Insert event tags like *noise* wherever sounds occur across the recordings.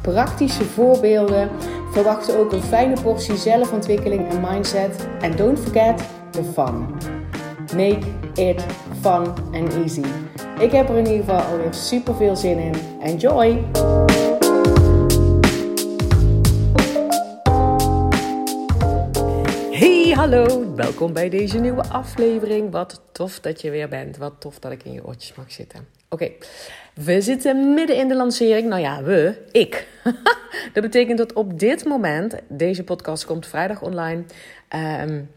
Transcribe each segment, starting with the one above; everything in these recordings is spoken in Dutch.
praktische voorbeelden. Verwacht ook een fijne portie zelfontwikkeling en mindset. En don't forget the fun. Make it fun and easy. Ik heb er in ieder geval alweer super veel zin in. Enjoy! Hey, hallo! Welkom bij deze nieuwe aflevering. Wat tof dat je weer bent. Wat tof dat ik in je oortjes mag zitten. Oké, we zitten midden in de lancering. Nou ja, we, ik. *laughs* dat betekent dat op dit moment, deze podcast komt vrijdag online. Um,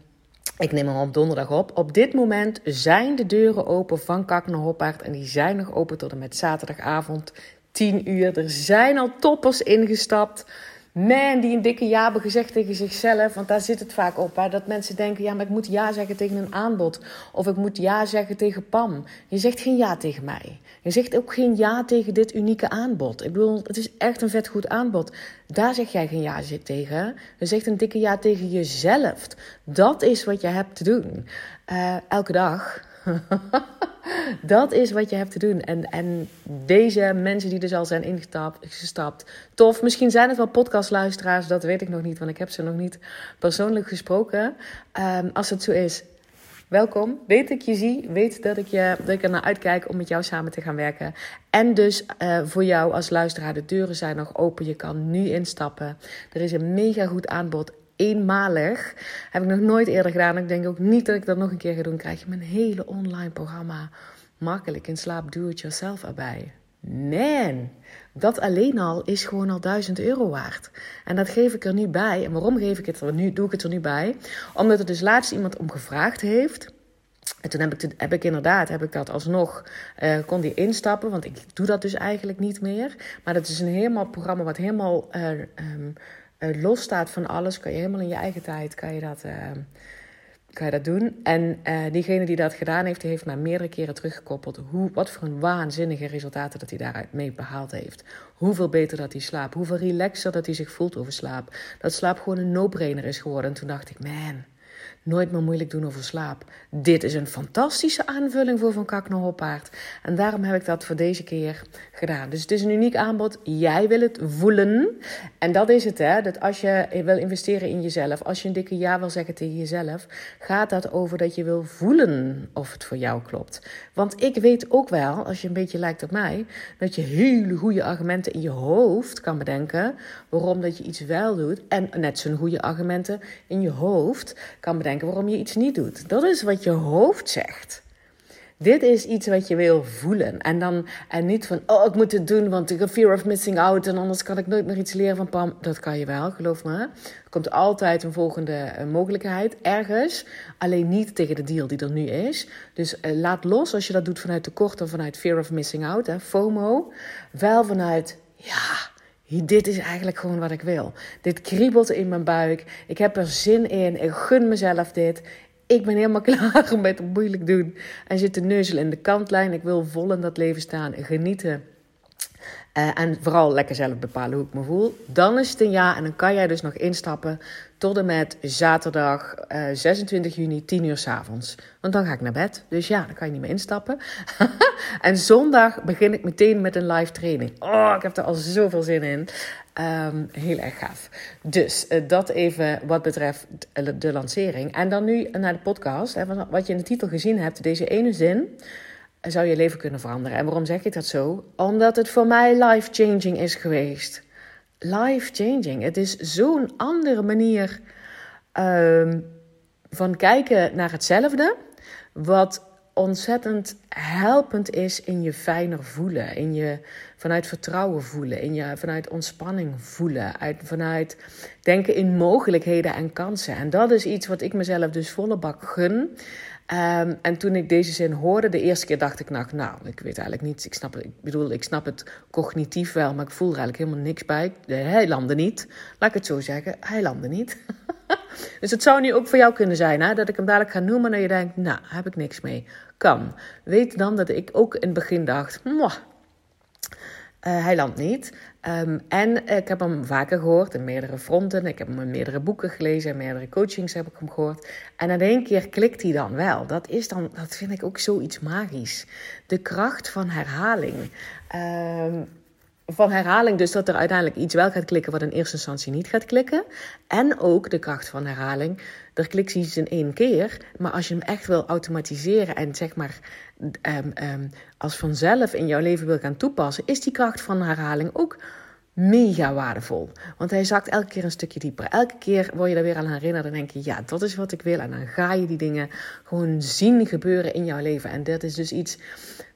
ik neem hem op donderdag op. Op dit moment zijn de deuren open van Kak naar. En die zijn nog open tot en met zaterdagavond 10 uur. Er zijn al toppers ingestapt. Man, die een dikke ja hebben gezegd tegen zichzelf. Want daar zit het vaak op. Hè? Dat mensen denken, ja, maar ik moet ja zeggen tegen een aanbod. Of ik moet ja zeggen tegen Pam. Je zegt geen ja tegen mij. Je zegt ook geen ja tegen dit unieke aanbod. Ik bedoel, het is echt een vet goed aanbod. Daar zeg jij geen ja tegen. Je zegt een dikke ja tegen jezelf. Dat is wat je hebt te doen. Uh, elke dag. *laughs* *laughs* dat is wat je hebt te doen. En, en deze mensen die dus al zijn ingestapt, tof. Misschien zijn het wel podcastluisteraars, dat weet ik nog niet, want ik heb ze nog niet persoonlijk gesproken. Um, als het zo is, welkom. Weet ik je zie, weet dat ik, je, dat ik er naar uitkijk om met jou samen te gaan werken. En dus uh, voor jou als luisteraar, de deuren zijn nog open. Je kan nu instappen. Er is een mega goed aanbod eenmalig. Heb ik nog nooit eerder gedaan. Ik denk ook niet dat ik dat nog een keer ga doen. Krijg je mijn hele online programma makkelijk in slaap do-it-yourself erbij. Man, dat alleen al is gewoon al 1000 euro waard. En dat geef ik er nu bij. En waarom geef ik het er nu, doe ik het er nu bij? Omdat er dus laatst iemand om gevraagd heeft. En toen heb ik, heb ik inderdaad, heb ik dat alsnog, uh, kon die instappen. Want ik doe dat dus eigenlijk niet meer. Maar dat is een helemaal programma wat helemaal uh, um, uh, los staat van alles. Kan je helemaal in je eigen tijd, kan je dat kan je dat doen. En uh, diegene die dat gedaan heeft, die heeft mij meerdere keren teruggekoppeld. Hoe, wat voor een waanzinnige resultaten dat hij daaruit mee behaald heeft. Hoeveel beter dat hij slaapt. Hoeveel relaxer dat hij zich voelt over slaap. Dat slaap gewoon een no-brainer is geworden. En toen dacht ik, man, Nooit meer moeilijk doen over slaap. Dit is een fantastische aanvulling voor Van Kak naar Hoppaard. En daarom heb ik dat voor deze keer gedaan. Dus het is een uniek aanbod. Jij wil het voelen. En dat is het, hè. Dat als je wil investeren in jezelf, als je een dikke ja wil zeggen tegen jezelf, gaat dat over dat je wil voelen of het voor jou klopt. Want ik weet ook wel, als je een beetje lijkt op mij, dat je hele goede argumenten in je hoofd kan bedenken waarom dat je iets wel doet. En net zo'n goede argumenten in je hoofd kan bedenken waarom je iets niet doet. Dat is wat je hoofd zegt. Dit is iets wat je wil voelen. En, dan, en niet van, oh, ik moet het doen, want ik heb fear of missing out. En anders kan ik nooit meer iets leren van Pam. Dat kan je wel, geloof me. Er komt altijd een volgende eh, mogelijkheid ergens. Alleen niet tegen de deal die er nu is. Dus uh, laat los als je dat doet vanuit tekort of vanuit fear of missing out. Hè, FOMO. Wel vanuit, ja dit is eigenlijk gewoon wat ik wil. Dit kriebelt in mijn buik. Ik heb er zin in. Ik gun mezelf dit. Ik ben helemaal *laughs* klaar met het moeilijk doen. En zit de neuzel in de kantlijn. Ik wil vol in dat leven staan. Genieten. Uh, en vooral lekker zelf bepalen hoe ik me voel. Dan is het een ja en dan kan jij dus nog instappen tot en met zaterdag uh, eh, 26 juni, 10 uur s avonds. Want dan ga ik naar bed. Dus ja, dan kan je niet meer instappen. *laughs* en zondag begin ik meteen met een live training. Oh, ik heb er al zoveel zin in. Um, heel erg gaaf. Dus uh, dat even wat betreft de lancering. En dan nu naar de podcast. Hè, wat je in de titel gezien hebt, deze ene zin zou je leven kunnen veranderen. En waarom zeg ik dat zo? Omdat het voor mij life-changing is geweest. Life-changing. Het is zo'n andere manier uh, van kijken naar hetzelfde. Wat ontzettend helpend is in je fijner voelen. In je vanuit vertrouwen voelen. In je vanuit ontspanning voelen. Uit, vanuit denken in mogelijkheden en kansen. En dat is iets wat ik mezelf dus volle bak gun. Um, en toen ik deze zin hoorde, de eerste keer dacht ik, nou, nou, ik weet eigenlijk niet. Ik snap, ik bedoel, ik snap het cognitief wel, maar ik voel er eigenlijk helemaal niks bij. Hij landde niet. Laat ik het zo zeggen, hij landde niet. *laughs* Dus het zou nu ook voor jou kunnen zijn hè, dat ik hem dadelijk ga noemen en je denkt, nou, heb ik niks mee. Kan. Weet dan dat ik ook in het begin dacht, mwah, uh, hij landt niet. Um, en ik heb hem vaker gehoord in meerdere fronten. Ik heb hem in meerdere boeken gelezen, in meerdere coachings heb ik hem gehoord. En in één keer klikt hij dan wel. Dat, is dan, dat vind ik ook zoiets magisch. De kracht van herhaling. Um, van herhaling dus dat er uiteindelijk iets wel gaat klikken wat in eerste instantie niet gaat klikken. En ook de kracht van herhaling. Er klikt iets in één keer, maar als je hem echt wil automatiseren en zeg maar um, um, als vanzelf in jouw leven wil gaan toepassen, is die kracht van herhaling ook mega waardevol. Want hij zakt elke keer een stukje dieper. Elke keer word je er weer aan herinnerd en denk je, ja, dat is wat ik wil. En dan ga je die dingen gewoon zien gebeuren in jouw leven. En dat is dus iets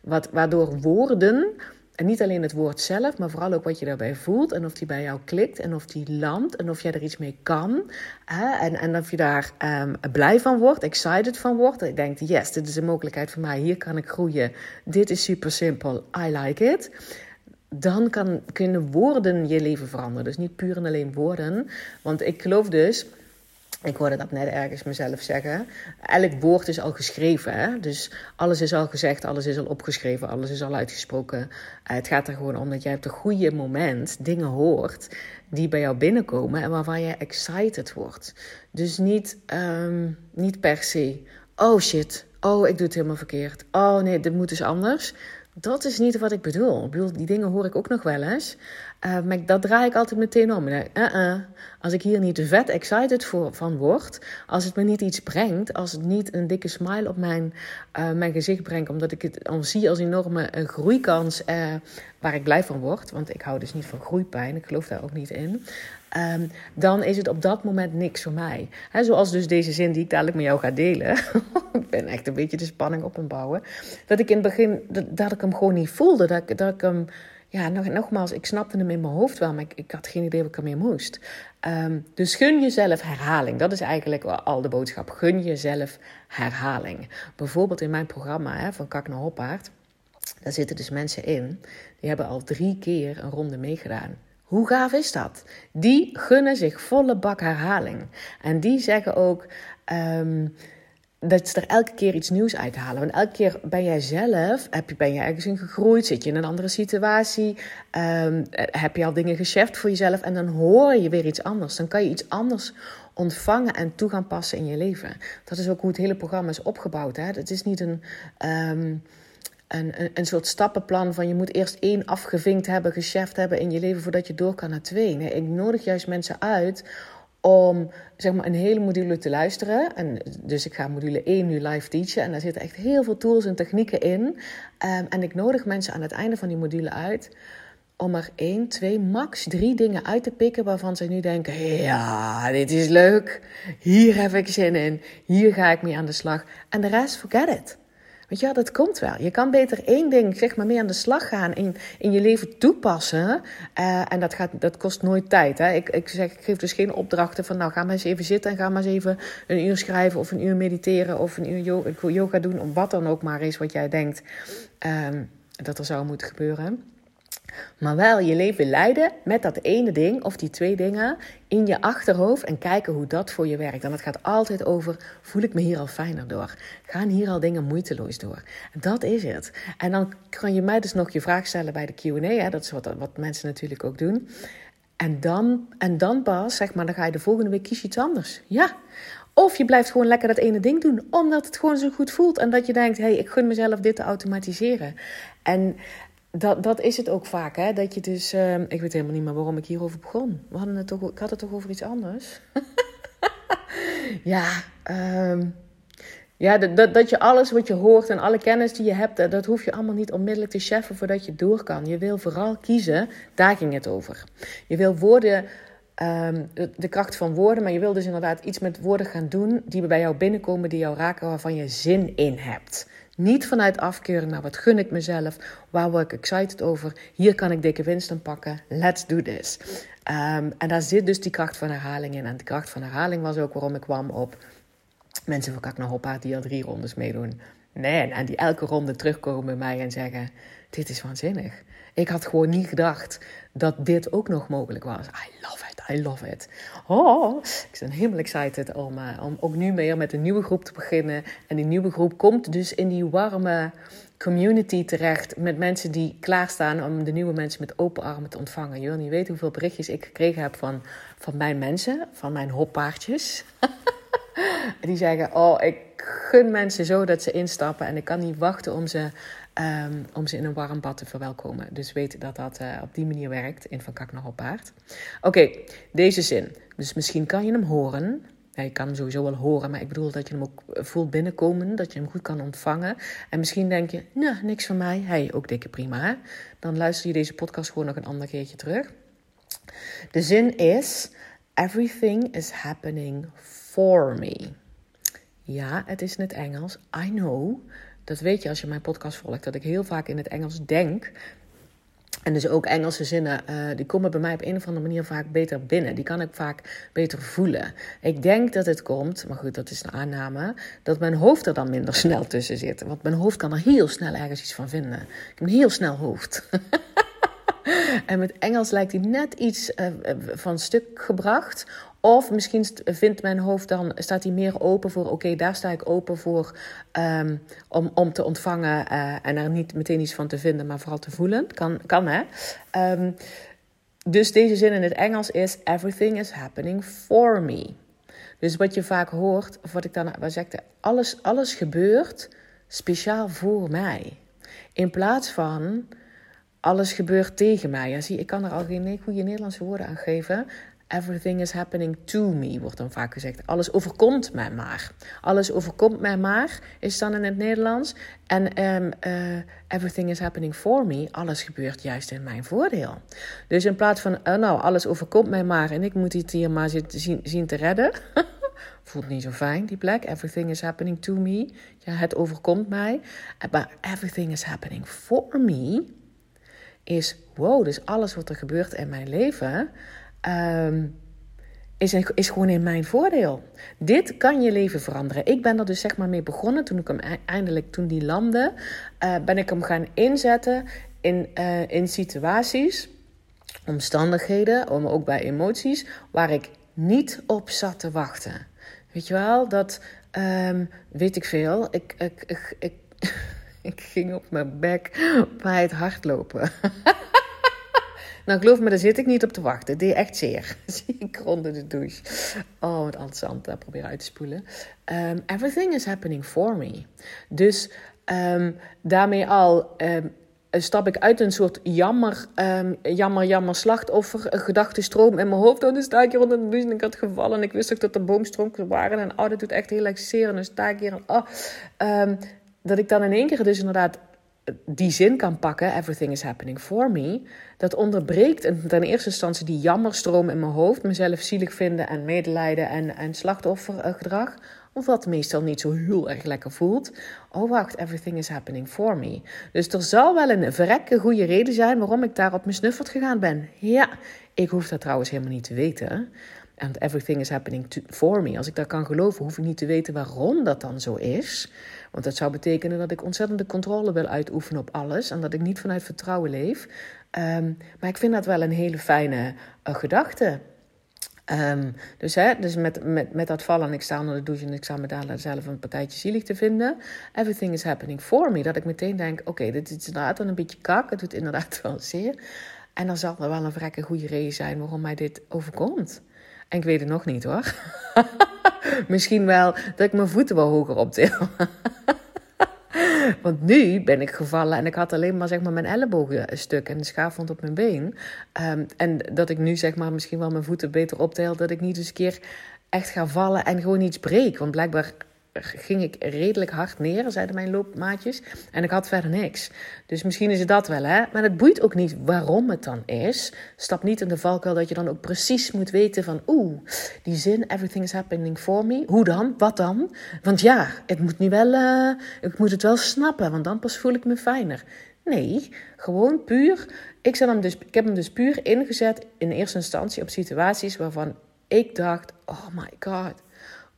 wat, waardoor woorden en niet alleen het woord zelf, maar vooral ook wat je daarbij voelt. En of die bij jou klikt en of die landt en of jij er iets mee kan. Hè? En, en of je daar um, blij van wordt, excited van wordt. Dat je denkt, yes, dit is een mogelijkheid voor mij. Hier kan ik groeien. Dit is super simpel. I like it. Dan kan, kunnen woorden je leven veranderen. Dus niet puur en alleen woorden. Want ik geloof dus ik hoorde dat net ergens mezelf zeggen. Elk woord is al geschreven. Hè? Dus alles is al gezegd, alles is al opgeschreven, alles is al uitgesproken. Uh, het gaat er gewoon om dat jij op het goede moment dingen hoort die bij jou binnenkomen en waarvan je excited wordt. Dus niet, um, niet per se, oh shit, oh ik doe het helemaal verkeerd. Oh nee, dit moet dus anders. Dat is niet wat ik bedoel. Ik bedoel, die dingen hoor ik ook nog wel eens. Uh, maar dat draai ik altijd meteen om. Uh -uh. Als ik hier niet vet excited voor, van word, als het me niet iets brengt, als het niet een dikke smile op mijn, mijn gezicht brengt, omdat ik het al zie als enorme groeikans waar ik blij van word, want ik hou dus niet van groeipijn, ik geloof daar ook niet in, um, dan is het op dat moment niks voor mij. Zoals dus deze zin die ik dadelijk met jou ga delen. *laughs* ik ben echt een beetje de spanning op het bouwen. Dat ik in het begin, dat, ik hem gewoon niet voelde, dat dat ik hem ja, nog, nogmaals, ik snapte hem in mijn hoofd wel, maar ik, ik had geen idee wat ik ermee moest. Um, dus gun jezelf herhaling. Dat is eigenlijk al de boodschap. Gun jezelf herhaling. Bijvoorbeeld in mijn programma hè, van Kak naar Hoppaard. Daar zitten dus mensen in. Die hebben al drie keer een ronde meegedaan. Hoe gaaf is dat? Die gunnen zich volle bak herhaling. En die zeggen ook. Um, dat ze er elke keer iets nieuws uithalen. Want elke keer ben jij zelf, heb je, ben je ergens in gegroeid, zit je in een andere situatie, um, heb je al dingen gecheft voor jezelf en dan hoor je weer iets anders. Dan kan je iets anders ontvangen en toe gaan passen in je leven. Dat is ook hoe het hele programma is opgebouwd. Hè? Het is niet een, um, een, een, een, soort stappenplan van je moet eerst één afgevinkt hebben, gecheft hebben in je leven voordat je door kan naar twee. Nee, ik nodig juist mensen uit om zeg maar, een hele module te luisteren. En dus ik ga module 1 nu live teachen. En daar zitten echt heel veel tools en technieken in. Um, en ik nodig mensen aan het einde van die module uit om er één, twee, max drie dingen uit te pikken waarvan ze nu denken: ja, dit is leuk. Hier heb ik zin in. Hier ga ik mee aan de slag. En de rest, forget it. Weet je dat komt wel. Je kan beter één ding zeg maar, mee aan de slag gaan, in, in je leven toepassen. Uh, en dat, gaat, dat kost nooit tijd. Hè? Ik, ik, zeg, ik geef dus geen opdrachten van, nou ga maar eens even zitten en ga maar eens even een uur schrijven of een uur mediteren of een uur yoga, doen. Of wat dan ook maar is wat jij denkt um, dat er zou moeten gebeuren. Maar wel je leven leiden met dat ene ding of die twee dingen in je achterhoofd en kijken hoe dat voor je werkt. En het gaat altijd over: voel ik me hier al fijner door? Gaan hier al dingen moeiteloos door? dat is het. En dan kan je mij dus nog je vraag stellen bij de QA. Dat is wat, wat mensen natuurlijk ook doen. En dan, en dan pas, zeg maar, dan ga je de volgende week kies iets anders. Ja. Of je blijft gewoon lekker dat ene ding doen, omdat het gewoon zo goed voelt. En dat je denkt, hé, hey, ik gun mezelf dit te automatiseren. En dat, dat is het ook vaak, hè? Dat je dus. Uh, ik weet helemaal niet meer waarom ik hierover begon. We hadden het toch, ik had het toch over iets anders? *laughs* ja, um, ja dat, dat je alles wat je hoort en alle kennis die je hebt, dat hoef je allemaal niet onmiddellijk te cheffen voordat je door kan. Je wil vooral kiezen, daar ging het over. Je wil woorden. Um, de kracht van woorden, maar je wil dus inderdaad iets met woorden gaan doen die bij jou binnenkomen, die jou raken, waarvan je zin in hebt. Niet vanuit afkeuring, maar wat gun ik mezelf? Waar word ik excited over? Hier kan ik dikke winst aan pakken. Let's do this. Um, en daar zit dus die kracht van herhaling in. En de kracht van herhaling was ook waarom ik kwam op mensen van naar Hoppa die al drie rondes meedoen. Nee, en die elke ronde terugkomen bij mij en zeggen: Dit is waanzinnig. Ik had gewoon niet gedacht dat dit ook nog mogelijk was. I love it. I love it. Oh, ik ben helemaal excited om, uh, om ook nu meer met een nieuwe groep te beginnen. En die nieuwe groep komt dus in die warme community terecht met mensen die klaarstaan om de nieuwe mensen met open armen te ontvangen. Je wil niet weten hoeveel berichtjes ik gekregen heb van, van mijn mensen, van mijn hoppaardjes. *laughs* die zeggen, oh, ik gun mensen zo dat ze instappen en ik kan niet wachten om ze, um, om ze in een warm bad te verwelkomen. Dus weet dat dat uh, op die manier werkt in Van Kak naar Hoppaard. Oké, deze zin. Dus misschien kan je hem horen. Je kan hem sowieso wel horen, maar ik bedoel dat je hem ook voelt binnenkomen, dat je hem goed kan ontvangen. En misschien denk je, nou, niks van mij. Hey, ook dikke prima. Dan luister je deze podcast gewoon nog een ander keertje terug. De zin is: Everything is happening for me. Ja, het is in het Engels. I know. Dat weet je als je mijn podcast volgt, dat ik heel vaak in het Engels denk. En dus ook Engelse zinnen, uh, die komen bij mij op een of andere manier vaak beter binnen. Die kan ik vaak beter voelen. Ik denk dat het komt, maar goed, dat is een aanname, dat mijn hoofd er dan minder *laughs* snel tussen zit. Want mijn hoofd kan er heel snel ergens iets van vinden. Ik heb een heel snel hoofd. *laughs* en met Engels lijkt hij net iets uh, van stuk gebracht. Of misschien vindt mijn hoofd dan, staat hij meer open voor, oké, daar sta ik open voor um, om, om te ontvangen uh, en er niet meteen iets van te vinden, maar vooral te voelen. Kan, kan hè? Um, dus deze zin in het Engels is: Everything is happening for me. Dus wat je vaak hoort, of wat ik dan wat zeg, alles, alles gebeurt speciaal voor mij. In plaats van alles gebeurt tegen mij. Ja, zie, ik kan er al geen goede Nederlandse woorden aan geven. Everything is happening to me, wordt dan vaak gezegd. Alles overkomt mij maar. Alles overkomt mij maar, is dan in het Nederlands. En um, uh, everything is happening for me. Alles gebeurt juist in mijn voordeel. Dus in plaats van, uh, nou, alles overkomt mij maar en ik moet het hier maar zien, zien te redden. *laughs* Voelt niet zo fijn, die plek. Everything is happening to me. Ja, het overkomt mij. Maar everything is happening for me is, wow, dus alles wat er gebeurt in mijn leven um, is, is gewoon in mijn voordeel. Dit kan je leven veranderen. Ik ben er dus zeg maar mee begonnen toen ik hem eindelijk, toen die landde, uh, ben ik hem gaan inzetten in, uh, in situaties, omstandigheden, ook bij emoties, waar ik niet op zat te wachten. Weet je wel, dat um, weet ik veel. Ik, ik, ik, *laughs* ik ging op mijn bek bij het hardlopen. *laughs* Nou, geloof me, daar zit ik niet op te wachten. Deed echt zeer. *laughs* Ik onder de douche. Oh, wat interessant. Dat probeer uit te spoelen. Um, everything is happening for me. Dus um, daarmee al um, stap ik uit een soort jammer, jammer, jammer slachtoffer gedachtenstroom in mijn hoofd. Oh, dan sta ik hier onder de douche en ik had gevallen. En ik wist ook dat er boomstronken waren. En oh, dat doet echt heel erg zeer. En dan sta ik hier oh, dat ik dan in één keer dus inderdaad die zin kan pakken, everything is happening for me, dat onderbreekt ten eerste instantie die jammerstroom in mijn hoofd, mezelf zielig vinden en medelijden en, en slachtoffergedrag, of wat meestal niet zo heel erg lekker voelt. Oh wacht, everything is happening for me. Dus er zal wel een verrekke goede reden zijn waarom ik daar op mijn gegaan ben. Ja, ik hoef dat trouwens helemaal niet te weten. En everything is happening for me. Als ik dat kan geloven, hoef ik niet te weten waarom dat dan zo is. Want dat zou betekenen dat ik ontzettende controle wil uitoefenen op alles. En dat ik niet vanuit vertrouwen leef. Um, maar ik vind dat wel een hele fijne uh, gedachte. Um, dus hè, dus met, met, met dat vallen, ik sta onder de douche en ik sta me daar zelf een partijtje zielig te vinden. Everything is happening for me. Dat ik meteen denk, oké, dit is inderdaad een beetje kak. Het doet inderdaad *laughs* wel zeer. En dan zal er wel een vrekke goede reden zijn waarom mij dit overkomt. En ik weet het nog niet hoor. *laughs* *laughs* Misschien wel dat ik mijn voeten wel hoger optil. *laughs* Want nu ben ik gevallen en ik had alleen maar, zeg maar mijn ellebogen stuk en de schaafwond op mijn been. Um, en dat ik nu zeg maar misschien wel mijn voeten beter optel. Dat ik niet eens een keer echt ga vallen en gewoon iets breek. Want blijkbaar ging ik redelijk hard neer, zeiden mijn loopmaatjes. En ik had verder niks. Dus misschien is het dat wel, hè. Maar het boeit ook niet waarom het dan is. Stap niet in de valkuil dat je dan ook precies moet weten van... Oeh, die zin, everything is happening for me. Hoe dan? Wat dan? Want ja, het moet nu wel... Uh, ik moet het wel snappen, want dan pas voel ik me fijner. Nee, gewoon puur... Ik, zet hem dus, ik heb hem dus puur ingezet in eerste instantie op situaties waarvan ik dacht... Oh my god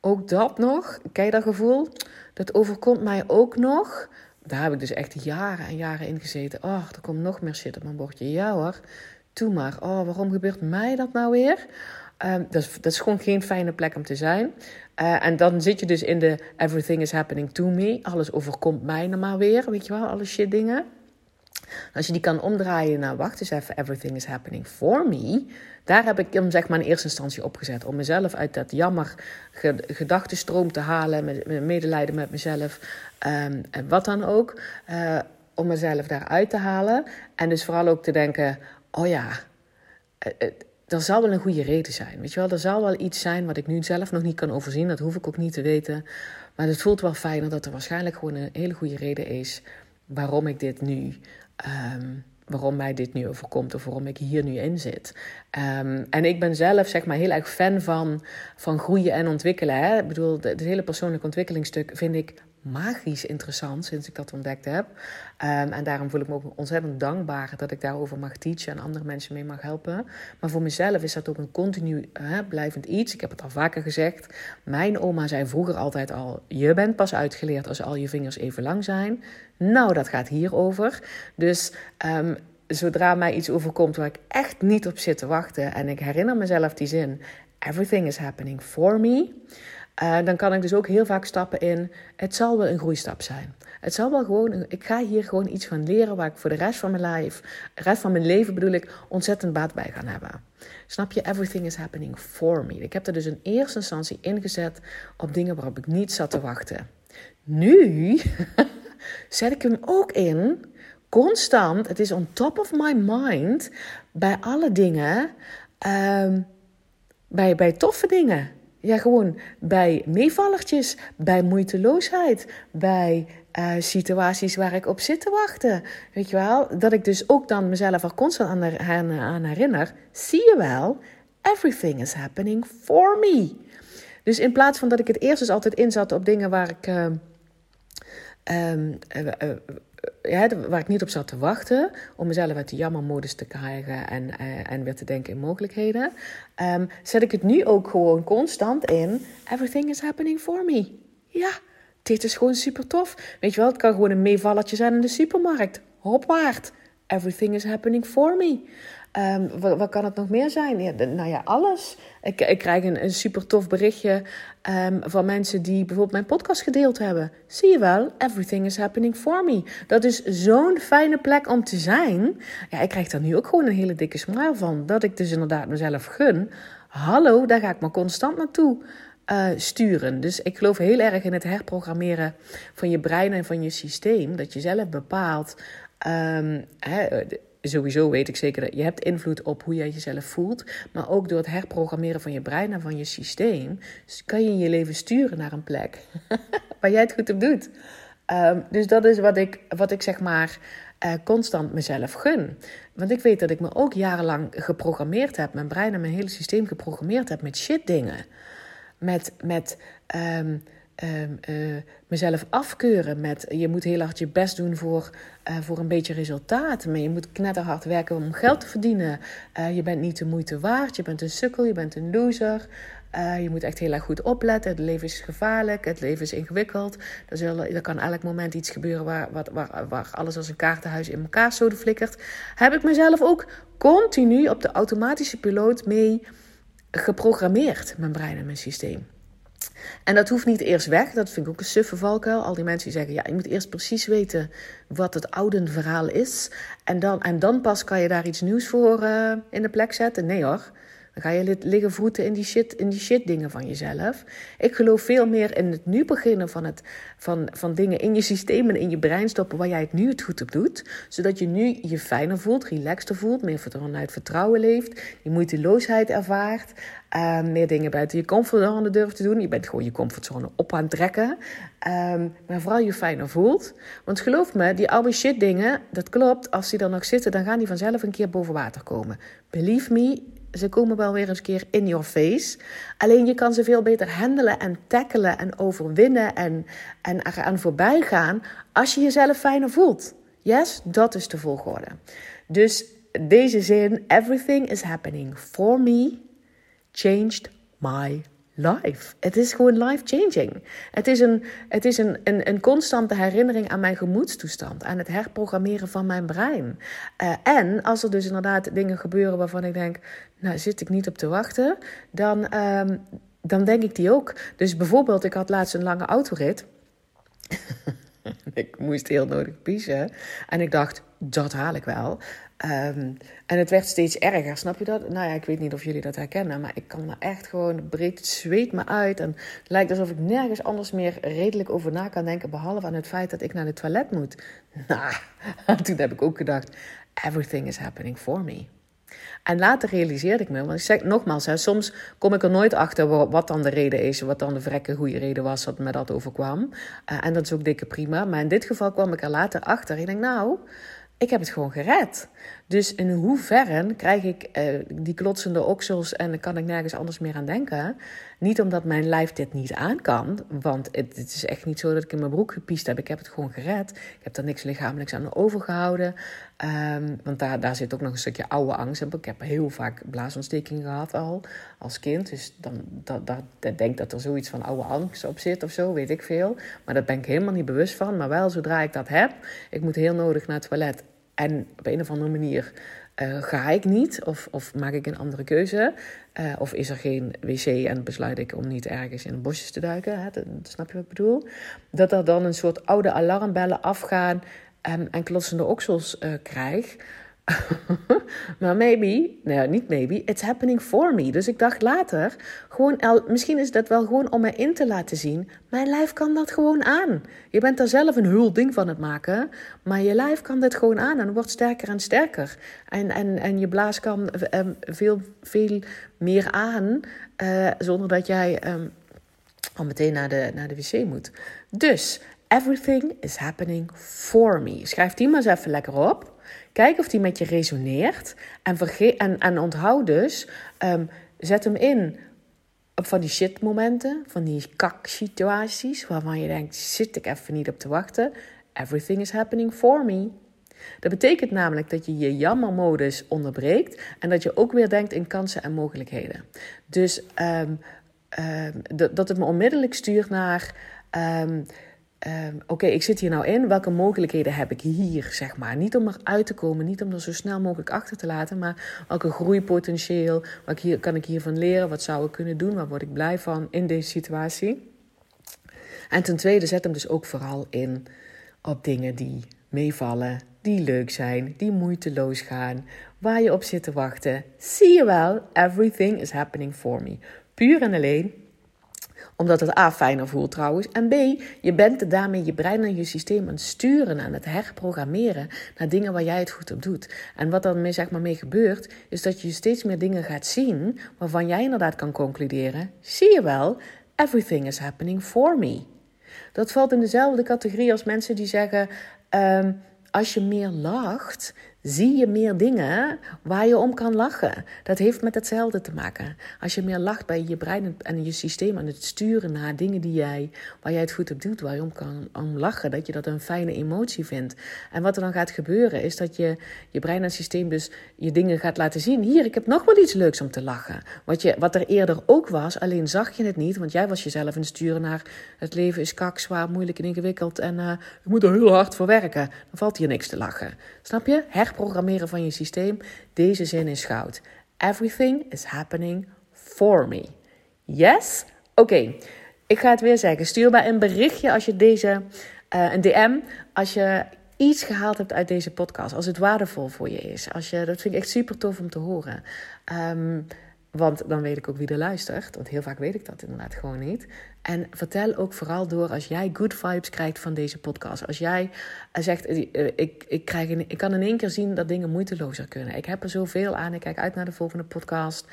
ook dat nog, je dat gevoel? Dat overkomt mij ook nog. Daar heb ik dus echt jaren en jaren in gezeten. Oh, er komt nog meer shit op mijn bordje. Ja hoor, Doe maar. Oh, waarom gebeurt mij dat nou weer? Um, dat, is, dat, is, gewoon geen fijne plek om te zijn. Uh, en dan zit je dus in de everything is happening to me. Alles overkomt mij nou maar weer. Weet je wel, alle shit dingen. Als je die kan omdraaien naar, wacht eens even, everything is happening for me. Daar heb ik hem zeg maar in eerste instantie opgezet. Om mezelf uit dat jammer gedachtenstroom te halen. Met, medelijden met mezelf. Um, en wat dan ook. Uh, om mezelf daaruit te halen. En dus vooral ook te denken, oh ja, uh, er zal wel een goede reden zijn. Weet je wel, er zal wel iets zijn wat ik nu zelf nog niet kan overzien. Dat hoef ik ook niet te weten. Maar het voelt wel fijner dat er waarschijnlijk gewoon een hele goede reden is waarom ik dit nu. Um, waarom mij dit nu overkomt of waarom ik hier nu in zit. Um, en ik ben zelf zeg maar heel erg fan van, van groeien en ontwikkelen. Hè? Ik bedoel, het hele persoonlijke ontwikkelingsstuk vind ik magisch interessant sinds ik dat ontdekt heb. Um, en daarom voel ik me ook ontzettend dankbaar dat ik daarover mag teachen en andere mensen mee mag helpen. Maar voor mezelf is dat ook een continu blijvend iets. Ik heb het al vaker gezegd. Mijn oma zei vroeger altijd al: Je bent pas uitgeleerd als al je vingers even lang zijn. Nou, dat gaat hierover. Dus um, zodra mij iets overkomt waar ik echt niet op zit te wachten en ik herinner mezelf die zin: Everything is happening for me. Uh, dan kan ik dus ook heel vaak stappen in. Het zal wel een groeistap zijn. Het zal wel gewoon. Ik ga hier gewoon iets van leren waar ik voor de rest van mijn de rest van mijn leven bedoel ik, ontzettend baat bij gaan hebben. Snap je? Everything is happening for me. Ik heb er dus in eerste instantie ingezet op dingen waarop ik niet zat te wachten. Nu *laughs* zet ik hem ook in constant, het is on top of my mind, bij alle dingen, um, bij, bij toffe dingen. Ja, gewoon bij meevallertjes, bij moeiteloosheid, bij uh, situaties waar ik op zit te wachten. Weet je wel? Dat ik dus ook dan mezelf er constant aan, aan, herinner. Zie je wel, everything is happening for me. Dus in plaats van dat ik het eerst dus altijd inzat op dingen waar ik. Uh, um, uh, ja, waar ik niet op zat te wachten om mezelf uit de jammermodus te krijgen en, uh, en weer te denken in mogelijkheden, um, zet ik het nu ook gewoon constant in. Everything is happening for me. Ja, dit is gewoon super tof. Weet je wel, het kan gewoon een meevalletje zijn in de supermarkt. Hopwaard. Everything is happening for me. Um, wat, wat, kan het nog meer zijn? Ja, nou ja, alles. Ik, ik krijg een, een super tof berichtje um, van mensen die bijvoorbeeld mijn podcast gedeeld hebben. Zie je wel, everything is happening for me. Dat is zo'n fijne plek om te zijn. Ja, ik krijg daar nu ook gewoon een hele dikke smile van. Dat ik dus inderdaad mezelf gun. Hallo, daar ga ik maar constant naartoe. Uh, sturen. Dus ik geloof heel erg in het herprogrammeren van je brein en van je systeem. Dat je zelf bepaalt. Hè, sowieso weet ik zeker dat je hebt invloed op hoe jij jezelf voelt. Maar ook door het herprogrammeren van je brein en van je systeem. kan je je leven sturen naar een plek *laughs* waar jij het goed op doet. Um, dus dat is wat ik, wat ik zeg maar uh, constant mezelf gun. Want ik weet dat ik me ook jarenlang geprogrammeerd heb. Mijn brein en mijn hele systeem geprogrammeerd heb met shit dingen. Met, met um, um, mezelf afkeuren met je moet heel hard je best doen voor, uh, voor een beetje resultaat. Maar je moet knetterhard werken om geld te verdienen. Uh, je bent niet de moeite waard, je bent een sukkel, je bent een loser. Je moet echt heel erg goed opletten. Het leven is gevaarlijk, het leven is ingewikkeld. Er, er kan elk moment iets gebeuren waar, waar, waar, alles als een kaartenhuis in elkaar zo flikkert. Heb ik mezelf ook continu op de automatische piloot mee geprogrammeerd, mijn brein en mijn systeem. En dat hoeft niet eerst weg. Dat vind ik ook een suffe valkuil. Al die mensen die zeggen, ja, je moet eerst precies weten wat het oude verhaal is. En dan, en dan pas kan je daar iets nieuws voor uh, in de plek zetten. Nee hoor. Dan ga je liggen voeten in die shit, in die shit dingen van jezelf. Ik geloof veel meer in het nu beginnen van, het, van, van dingen in je systeem en in je brein stoppen waar jij het nu het goed op doet. Zodat je nu je fijner voelt, relaxter voelt, meer vanuit vertrouwen leeft, je moeiteloosheid ervaart. Um, meer dingen buiten je comfortzone durft te doen. Je bent gewoon je comfortzone op aan het trekken. Um, maar vooral je fijner voelt. Want geloof me, die oude shit dingen, dat klopt. Als die er nog zitten, dan gaan die vanzelf een keer boven water komen. Believe me, ze komen wel weer eens een keer in your face. Alleen je kan ze veel beter handelen en tackelen en overwinnen en, en eraan voorbij gaan als je jezelf fijner voelt. Yes, dat is de volgorde. Dus deze zin, everything is happening for me, changed my life. Het is gewoon life-changing. Het is, een, het is een, een, een constante herinnering aan mijn gemoedstoestand, aan het herprogrammeren van mijn brein. Uh, en als er dus inderdaad dingen gebeuren waarvan ik denk, nou zit ik niet op te wachten, dan, um, dan denk ik die ook. Dus bijvoorbeeld, ik had laatst een lange autorit. *laughs* ik moest heel nodig piezen. En ik dacht, dat haal ik wel. Um, en het werd steeds erger, snap je dat? Nou ja, ik weet niet of jullie dat herkennen, maar ik kan er echt gewoon, breed het zweet me uit. En het lijkt alsof ik nergens anders meer redelijk over na kan denken, behalve aan het feit dat ik naar de toilet moet. *laughs* Nou, *laughs* toen heb ik ook gedacht, everything is happening for me. En later realiseerde ik me, want ik zeg nogmaals, hè, soms kom ik er nooit achter wat dan de reden is, wat dan de vrekke goede reden was dat me dat overkwam. Uh, en dat is ook dikke prima. Maar in dit geval kwam ik er later achter. Ik denk, nou, ik heb het gewoon gered. Dus in hoeverre krijg ik uh, die klotsende oksels en kan ik nergens anders meer aan denken? Niet omdat mijn lijf dit niet aan kan, want het, het, is echt niet zo dat ik in mijn broek gepiest heb. Ik heb het gewoon gered. Ik heb er niks lichamelijks aan overgehouden. Um, want daar, daar zit ook nog een stukje oude angst. Ik heb heel vaak blaasontstekingen gehad al als kind. Dus dan dat, dat, dat denk dat er zoiets van oude angst op zit of zo, weet ik veel. Maar daar ben ik helemaal niet bewust van. Maar wel zodra ik dat heb, ik moet heel nodig naar het toilet. En op een of andere manier uh, ga ik niet? Of, of maak ik een andere keuze? Uh, of is er geen wc en besluit ik om niet ergens in de bosjes te duiken? Hè? Snap je wat ik bedoel? Dat er dan een soort oude alarmbellen afgaan en, en klotsende oksels uh, krijg. *laughs* maar maybe, nou niet maybe, it's happening for me. Dus ik dacht later, gewoon, misschien is dat wel gewoon om mij in te laten zien. Mijn lijf kan dat gewoon aan. Je bent daar zelf een hul ding van het maken, maar je lijf kan dit gewoon aan en wordt sterker en sterker. En, en, en je blaas kan um, veel, veel meer aan, uh, zonder dat jij um, al meteen naar de, naar de wc moet. Dus, everything is happening for me. Schrijf die maar eens even lekker op. Kijk of die met je resoneert. En, vergeet, en, en onthoud dus, um, zet hem in op van die shit-momenten, van die kak-situaties, waarvan je denkt: zit ik even niet op te wachten. Everything is happening for me. Dat betekent namelijk dat je je jammermodus onderbreekt en dat je ook weer denkt in kansen en mogelijkheden. Dus um, um, dat het me onmiddellijk stuurt naar. Um, Oké, ik zit hier nou in. Welke mogelijkheden heb ik hier, zeg maar? Niet om eruit te komen, niet om er zo snel mogelijk achter te laten, maar welke groeipotentieel, wat hier, kan ik hiervan leren? Wat zou ik kunnen doen? Waar word ik blij van in deze situatie? En ten tweede, zet hem dus ook vooral in op dingen die meevallen, die leuk zijn, die moeiteloos gaan, waar je op zit te wachten. Zie je wel, everything is happening for me. Puur en alleen omdat het A fijner voelt trouwens. En B, je bent daarmee je brein en je systeem aan het sturen, aan het herprogrammeren naar dingen waar jij het goed op doet. En wat dan mee, zeg maar, mee gebeurt, is dat je steeds meer dingen gaat zien waarvan jij inderdaad kan concluderen: zie je wel, everything is happening for me. Dat valt in dezelfde categorie als mensen die zeggen: um, als je meer lacht, zie je meer dingen waar je om kan lachen. Dat heeft met hetzelfde te maken. Als je meer lacht, bij je brein en je systeem aan het sturen naar dingen die jij, waar jij het goed op doet, waar je om kan om lachen, dat je dat een fijne emotie vindt. En wat er dan gaat gebeuren, is dat je je brein en systeem dus je dingen gaat laten zien. Hier, ik heb nog wel iets leuks om te lachen. Wat, je, wat er eerder ook was, alleen zag je het niet, want jij was jezelf aan het sturen naar het leven is kak, zwaar, moeilijk en ingewikkeld en uh, ik moet er heel hard voor werken. Dan valt hier niks te lachen. Snap je? Herprogrammeren van je systeem. Deze zin is goud. Everything is happening for me. Yes? Oké, ik ga het weer zeggen. Stuur mij een berichtje als je deze, uh, een DM, als je iets gehaald hebt uit deze podcast. Als het waardevol voor je is. Als je, dat vind ik echt super tof om te horen. Um, want dan weet ik ook wie er luistert. Want heel vaak weet ik dat inderdaad gewoon niet. En vertel ook vooral door als jij good vibes krijgt van deze podcast. Als jij eh, zegt, eh, ik, ik, krijg ik kan in één keer zien dat dingen moeitelozer kunnen. Ik heb er zoveel aan. Ik kijk uit naar de volgende podcast.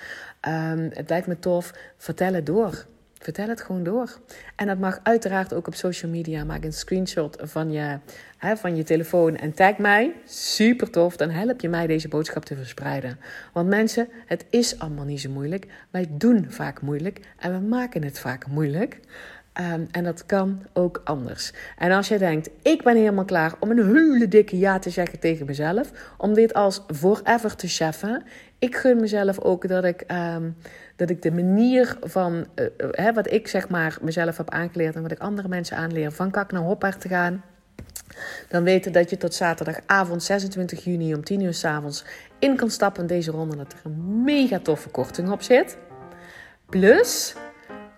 Um, het lijkt me tof. Vertel het door. Vertel het gewoon door. En dat mag uiteraard ook op social media. Maak een screenshot van je, hè, van je telefoon en tag mij. Super tof. Dan help je mij deze boodschap te verspreiden. Want mensen, het is allemaal niet zo moeilijk. Wij doen vaak moeilijk en we maken het vaak moeilijk. Ehm, en dat kan ook anders. En als je denkt, ik ben helemaal klaar om een hele dikke ja te zeggen tegen mezelf, om dit als forever te cheffen. Ik gun mezelf ook dat ik, ehm, dat ik de manier van uh, wat ik zeg maar mezelf heb aangeleerd en wat ik andere mensen aanleer, van kak naar hopper te gaan. Dan weten dat je tot zaterdagavond 26 juni om 10 uur s avonds in kan stappen deze ronde. Dat er een mega toffe korting op zit. Plus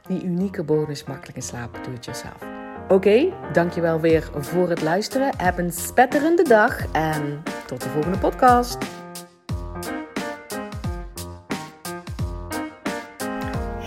die unieke bonus makkelijk in slapen doe het jezelf. Oké, okay, dankjewel weer voor het luisteren. Heb een spetterende dag en tot de volgende podcast.